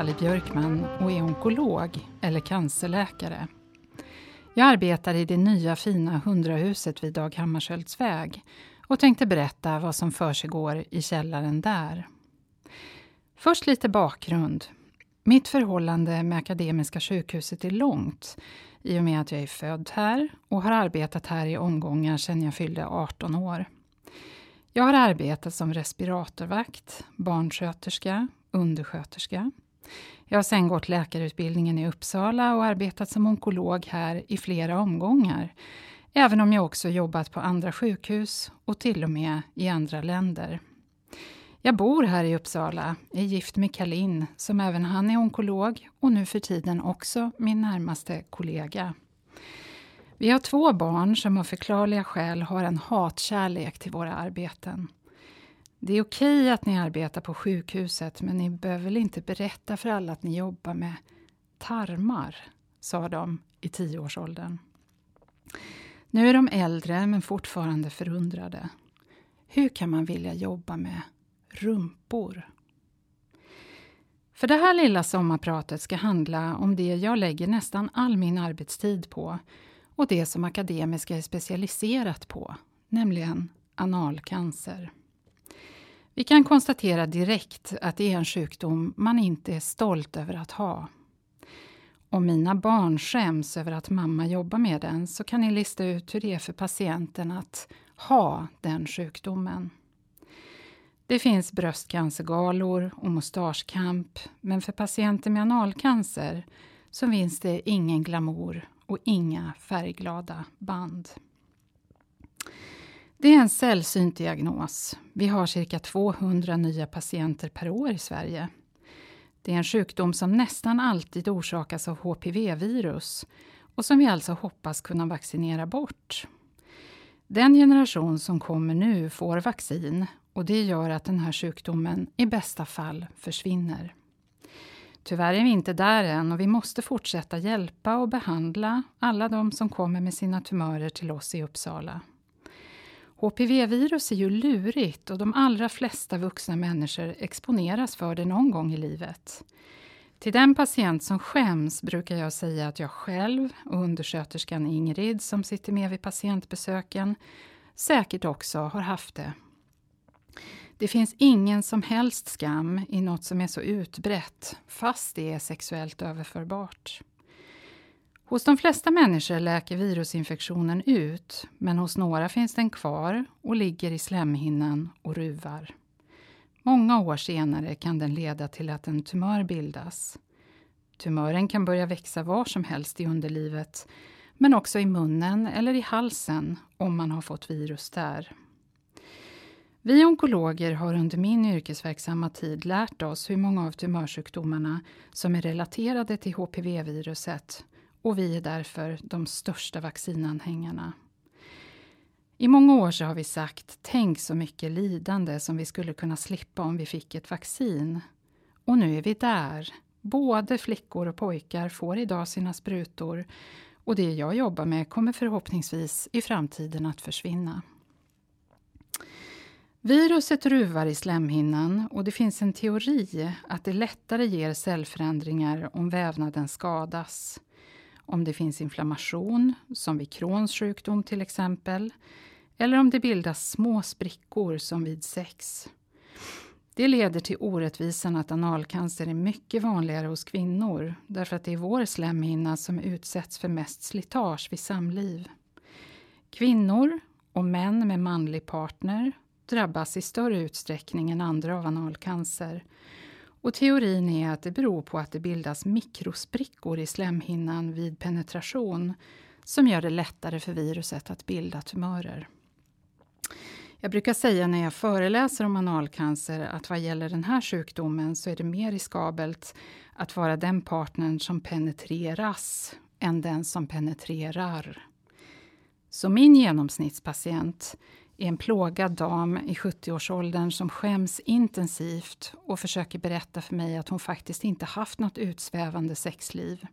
Cavalli Björkman och är onkolog, eller cancerläkare. Jag arbetar i det nya fina hundrahuset vid Dag Hammarskjölds väg och tänkte berätta vad som försiggår i källaren där. Först lite bakgrund. Mitt förhållande med Akademiska sjukhuset är långt i och med att jag är född här och har arbetat här i omgångar sedan jag fyllde 18 år. Jag har arbetat som respiratorvakt, barnsköterska, undersköterska. Jag har sen gått läkarutbildningen i Uppsala och arbetat som onkolog här i flera omgångar. Även om jag också jobbat på andra sjukhus och till och med i andra länder. Jag bor här i Uppsala, är gift med Kalin som även han är onkolog och nu för tiden också min närmaste kollega. Vi har två barn som av förklarliga skäl har en hatkärlek till våra arbeten. Det är okej att ni arbetar på sjukhuset men ni behöver väl inte berätta för alla att ni jobbar med tarmar, sa de i tioårsåldern. Nu är de äldre men fortfarande förundrade. Hur kan man vilja jobba med rumpor? För det här lilla sommarpratet ska handla om det jag lägger nästan all min arbetstid på och det som akademiska är specialiserat på, nämligen analcancer. Vi kan konstatera direkt att det är en sjukdom man inte är stolt över att ha. Om mina barn skäms över att mamma jobbar med den så kan ni lista ut hur det är för patienten att ha den sjukdomen. Det finns bröstcancergalor och mustaschkamp men för patienter med analcancer så finns det ingen glamour och inga färgglada band. Det är en sällsynt diagnos. Vi har cirka 200 nya patienter per år i Sverige. Det är en sjukdom som nästan alltid orsakas av HPV-virus och som vi alltså hoppas kunna vaccinera bort. Den generation som kommer nu får vaccin och det gör att den här sjukdomen i bästa fall försvinner. Tyvärr är vi inte där än och vi måste fortsätta hjälpa och behandla alla de som kommer med sina tumörer till oss i Uppsala. HPV-virus är ju lurigt och de allra flesta vuxna människor exponeras för det någon gång i livet. Till den patient som skäms brukar jag säga att jag själv och undersköterskan Ingrid som sitter med vid patientbesöken säkert också har haft det. Det finns ingen som helst skam i något som är så utbrett, fast det är sexuellt överförbart. Hos de flesta människor läker virusinfektionen ut, men hos några finns den kvar och ligger i slemhinnan och ruvar. Många år senare kan den leda till att en tumör bildas. Tumören kan börja växa var som helst i underlivet, men också i munnen eller i halsen om man har fått virus där. Vi onkologer har under min yrkesverksamma tid lärt oss hur många av tumörsjukdomarna som är relaterade till HPV-viruset och vi är därför de största vaccinanhängarna. I många år så har vi sagt tänk så mycket lidande som vi skulle kunna slippa om vi fick ett vaccin. Och nu är vi där. Både flickor och pojkar får idag sina sprutor och det jag jobbar med kommer förhoppningsvis i framtiden att försvinna. Viruset ruvar i slemhinnan och det finns en teori att det lättare ger cellförändringar om vävnaden skadas. Om det finns inflammation, som vid Crohns sjukdom till exempel, eller om det bildas små sprickor som vid sex. Det leder till orättvisan att analcancer är mycket vanligare hos kvinnor därför att det är vår slemhinna som utsätts för mest slitage vid samliv. Kvinnor och män med manlig partner drabbas i större utsträckning än andra av analcancer. Och teorin är att det beror på att det bildas mikrosprickor i slemhinnan vid penetration som gör det lättare för viruset att bilda tumörer. Jag brukar säga när jag föreläser om analcancer att vad gäller den här sjukdomen så är det mer riskabelt att vara den partnern som penetreras än den som penetrerar. Så min genomsnittspatient är en plågad dam i 70-årsåldern som skäms intensivt och försöker berätta för mig att hon faktiskt inte haft något utsvävande sexliv.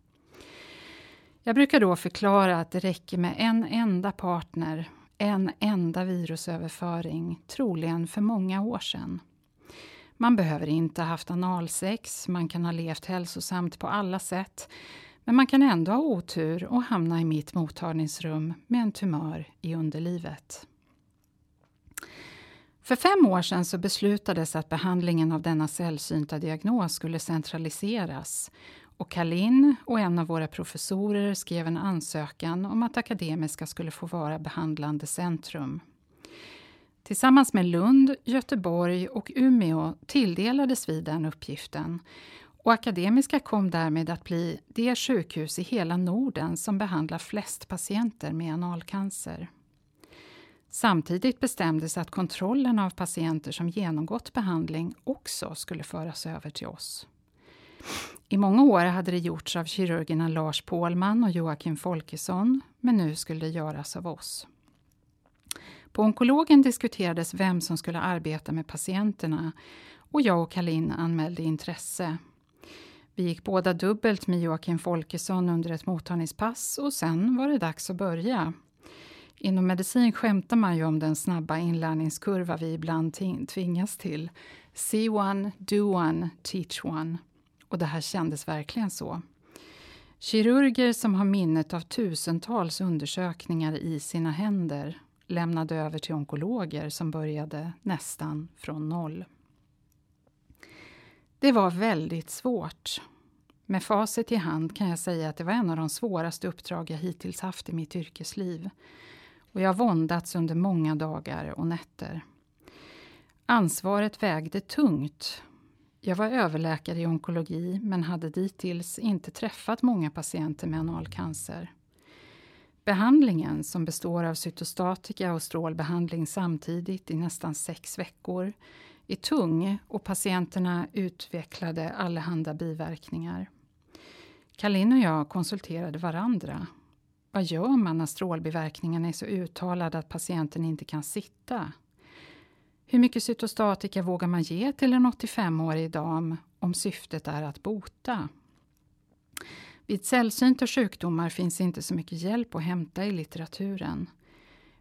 Jag brukar då förklara att det räcker med en enda partner, en enda virusöverföring, troligen för många år sedan. Man behöver inte ha haft analsex, man kan ha levt hälsosamt på alla sätt. Men man kan ändå ha otur och hamna i mitt mottagningsrum med en tumör i underlivet. För fem år sedan så beslutades att behandlingen av denna sällsynta diagnos skulle centraliseras och Kalin och en av våra professorer skrev en ansökan om att Akademiska skulle få vara behandlande centrum. Tillsammans med Lund, Göteborg och Umeå tilldelades vi den uppgiften och Akademiska kom därmed att bli det sjukhus i hela Norden som behandlar flest patienter med analcancer. Samtidigt bestämdes att kontrollen av patienter som genomgått behandling också skulle föras över till oss. I många år hade det gjorts av kirurgerna Lars Pålman och Joakim Folkesson, men nu skulle det göras av oss. På onkologen diskuterades vem som skulle arbeta med patienterna och jag och Kalin anmälde intresse. Vi gick båda dubbelt med Joakim Folkesson under ett mottagningspass och sen var det dags att börja. Inom medicin skämtar man ju om den snabba inlärningskurva vi ibland tvingas till. See one, do one, teach one. Och det här kändes verkligen så. Kirurger som har minnet av tusentals undersökningar i sina händer lämnade över till onkologer som började nästan från noll. Det var väldigt svårt. Med facit i hand kan jag säga att det var en av de svåraste uppdrag jag hittills haft i mitt yrkesliv. Och jag våndats under många dagar och nätter. Ansvaret vägde tungt. Jag var överläkare i onkologi men hade dittills inte träffat många patienter med analcancer. Behandlingen, som består av cytostatika och strålbehandling samtidigt i nästan sex veckor, är tung och patienterna utvecklade allehanda biverkningar. Kalin och jag konsulterade varandra. Vad gör man när strålbiverkningarna är så uttalade att patienten inte kan sitta? Hur mycket cytostatika vågar man ge till en 85-årig dam om syftet är att bota? Vid sällsynta sjukdomar finns inte så mycket hjälp att hämta i litteraturen.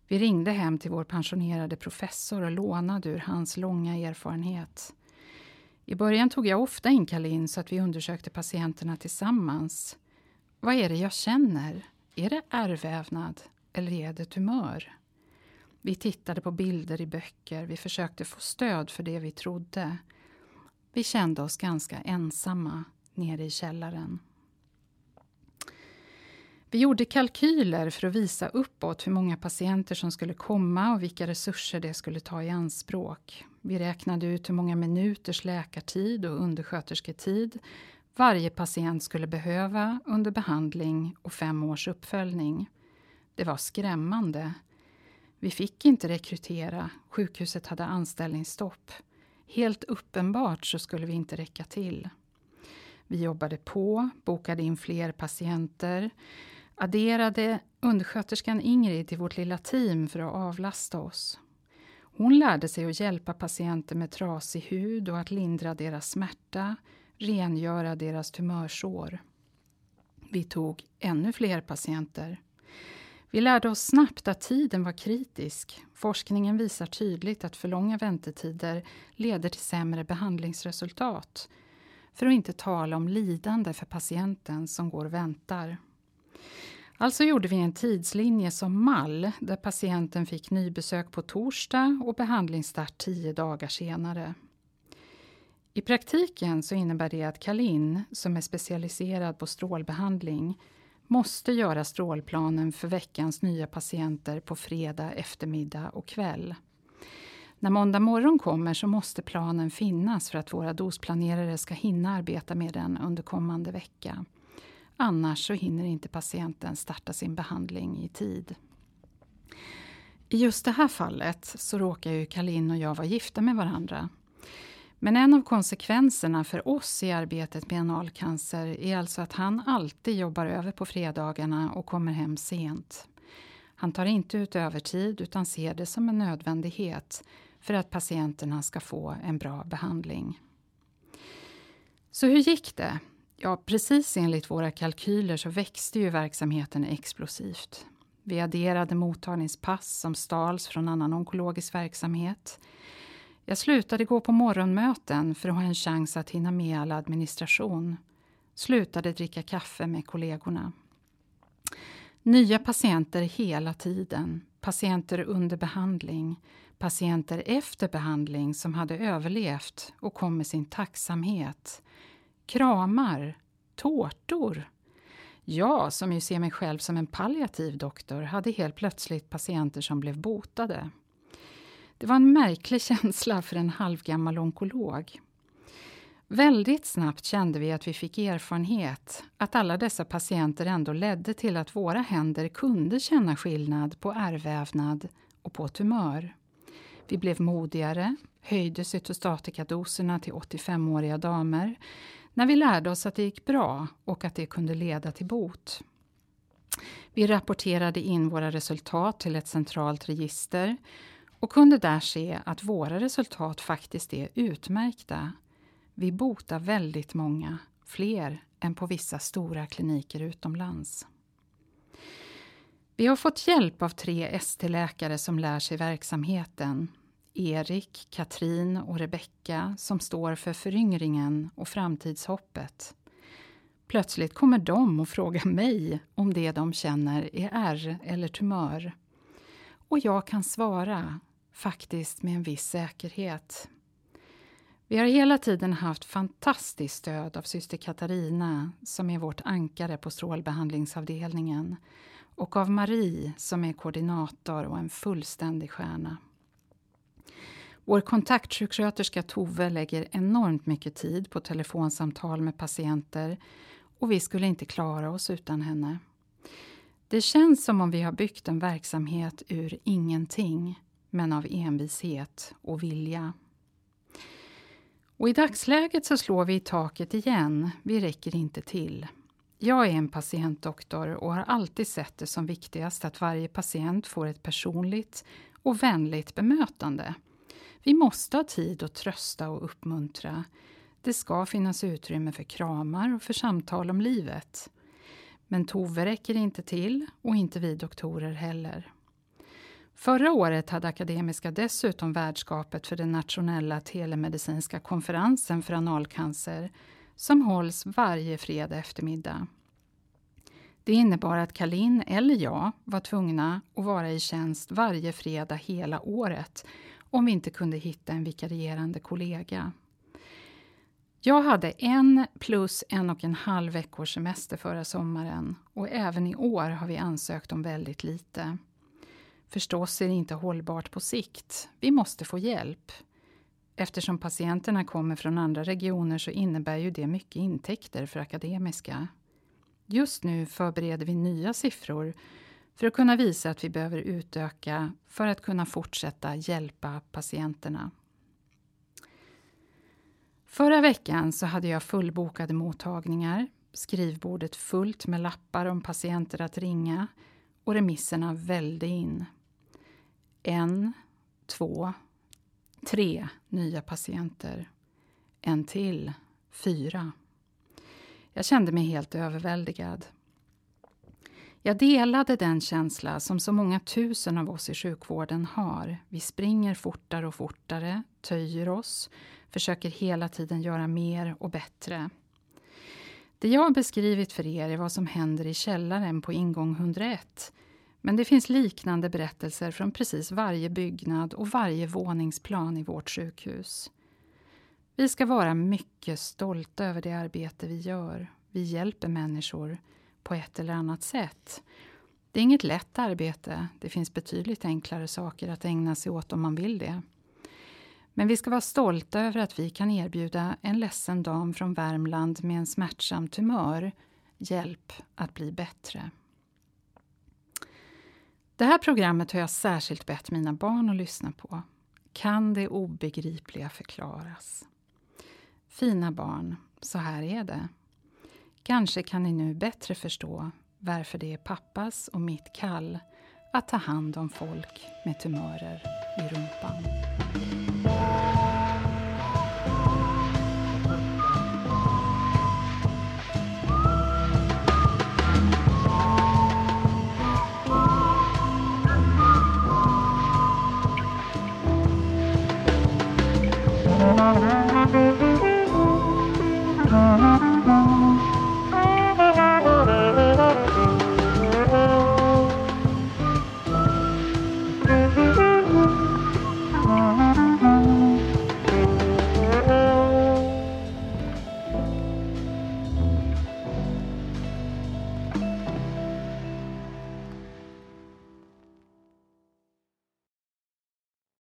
Vi ringde hem till vår pensionerade professor och lånade ur hans långa erfarenhet. I början tog jag ofta in Kalin så att vi undersökte patienterna tillsammans. Vad är det jag känner? Är det ärrvävnad eller är det tumör? Vi tittade på bilder i böcker, vi försökte få stöd för det vi trodde. Vi kände oss ganska ensamma nere i källaren. Vi gjorde kalkyler för att visa uppåt hur många patienter som skulle komma och vilka resurser det skulle ta i anspråk. Vi räknade ut hur många minuters läkartid och underskötersketid varje patient skulle behöva under behandling och fem års uppföljning. Det var skrämmande. Vi fick inte rekrytera, sjukhuset hade anställningsstopp. Helt uppenbart så skulle vi inte räcka till. Vi jobbade på, bokade in fler patienter, adderade undersköterskan Ingrid till vårt lilla team för att avlasta oss. Hon lärde sig att hjälpa patienter med trasig hud och att lindra deras smärta, rengöra deras tumörsår. Vi tog ännu fler patienter. Vi lärde oss snabbt att tiden var kritisk. Forskningen visar tydligt att för långa väntetider leder till sämre behandlingsresultat. För att inte tala om lidande för patienten som går och väntar. Alltså gjorde vi en tidslinje som mall där patienten fick nybesök på torsdag och behandlingsstart tio dagar senare. I praktiken så innebär det att Kalin, som är specialiserad på strålbehandling, måste göra strålplanen för veckans nya patienter på fredag eftermiddag och kväll. När måndag morgon kommer så måste planen finnas för att våra dosplanerare ska hinna arbeta med den under kommande vecka. Annars så hinner inte patienten starta sin behandling i tid. I just det här fallet så råkar ju Kalin och jag vara gifta med varandra. Men en av konsekvenserna för oss i arbetet med analcancer är alltså att han alltid jobbar över på fredagarna och kommer hem sent. Han tar inte ut övertid utan ser det som en nödvändighet för att patienterna ska få en bra behandling. Så hur gick det? Ja, precis enligt våra kalkyler så växte ju verksamheten explosivt. Vi adderade mottagningspass som stals från annan onkologisk verksamhet. Jag slutade gå på morgonmöten för att ha en chans att hinna med all administration. Slutade dricka kaffe med kollegorna. Nya patienter hela tiden. Patienter under behandling. Patienter efter behandling som hade överlevt och kom med sin tacksamhet. Kramar. Tårtor. Jag, som ju ser mig själv som en palliativ doktor, hade helt plötsligt patienter som blev botade. Det var en märklig känsla för en halvgammal onkolog. Väldigt snabbt kände vi att vi fick erfarenhet, att alla dessa patienter ändå ledde till att våra händer kunde känna skillnad på ärrvävnad och på tumör. Vi blev modigare, höjde cytostatikadoserna till 85-åriga damer när vi lärde oss att det gick bra och att det kunde leda till bot. Vi rapporterade in våra resultat till ett centralt register och kunde där se att våra resultat faktiskt är utmärkta. Vi botar väldigt många, fler än på vissa stora kliniker utomlands. Vi har fått hjälp av tre ST-läkare som lär sig verksamheten. Erik, Katrin och Rebecka som står för föryngringen och framtidshoppet. Plötsligt kommer de och frågar mig om det de känner är ärr eller tumör. Och jag kan svara, faktiskt med en viss säkerhet. Vi har hela tiden haft fantastiskt stöd av syster Katarina som är vårt ankare på strålbehandlingsavdelningen och av Marie som är koordinator och en fullständig stjärna. Vår kontaktsjuksköterska Tove lägger enormt mycket tid på telefonsamtal med patienter och vi skulle inte klara oss utan henne. Det känns som om vi har byggt en verksamhet ur ingenting, men av envishet och vilja. Och I dagsläget så slår vi i taket igen. Vi räcker inte till. Jag är en patientdoktor och har alltid sett det som viktigast att varje patient får ett personligt och vänligt bemötande. Vi måste ha tid att trösta och uppmuntra. Det ska finnas utrymme för kramar och för samtal om livet. Men Tove räcker inte till och inte vi doktorer heller. Förra året hade Akademiska dessutom värdskapet för den nationella telemedicinska konferensen för analcancer som hålls varje fredag eftermiddag. Det innebar att Kalin eller jag var tvungna att vara i tjänst varje fredag hela året om vi inte kunde hitta en vikarierande kollega. Jag hade en plus en och en halv veckors semester förra sommaren och även i år har vi ansökt om väldigt lite. Förstås är det inte hållbart på sikt. Vi måste få hjälp. Eftersom patienterna kommer från andra regioner så innebär ju det mycket intäkter för Akademiska. Just nu förbereder vi nya siffror för att kunna visa att vi behöver utöka för att kunna fortsätta hjälpa patienterna. Förra veckan så hade jag fullbokade mottagningar, skrivbordet fullt med lappar om patienter att ringa och remisserna välde in. En, två, tre nya patienter. En till, fyra. Jag kände mig helt överväldigad. Jag delade den känsla som så många tusen av oss i sjukvården har. Vi springer fortare och fortare, töjer oss, försöker hela tiden göra mer och bättre. Det jag har beskrivit för er är vad som händer i källaren på ingång 101. Men det finns liknande berättelser från precis varje byggnad och varje våningsplan i vårt sjukhus. Vi ska vara mycket stolta över det arbete vi gör. Vi hjälper människor på ett eller annat sätt. Det är inget lätt arbete. Det finns betydligt enklare saker att ägna sig åt om man vill det. Men vi ska vara stolta över att vi kan erbjuda en ledsen dam från Värmland med en smärtsam tumör hjälp att bli bättre. Det här programmet har jag särskilt bett mina barn att lyssna på. Kan det obegripliga förklaras? Fina barn, så här är det. Kanske kan ni nu bättre förstå varför det är pappas och mitt kall att ta hand om folk med tumörer i rumpan. Mm-hmm.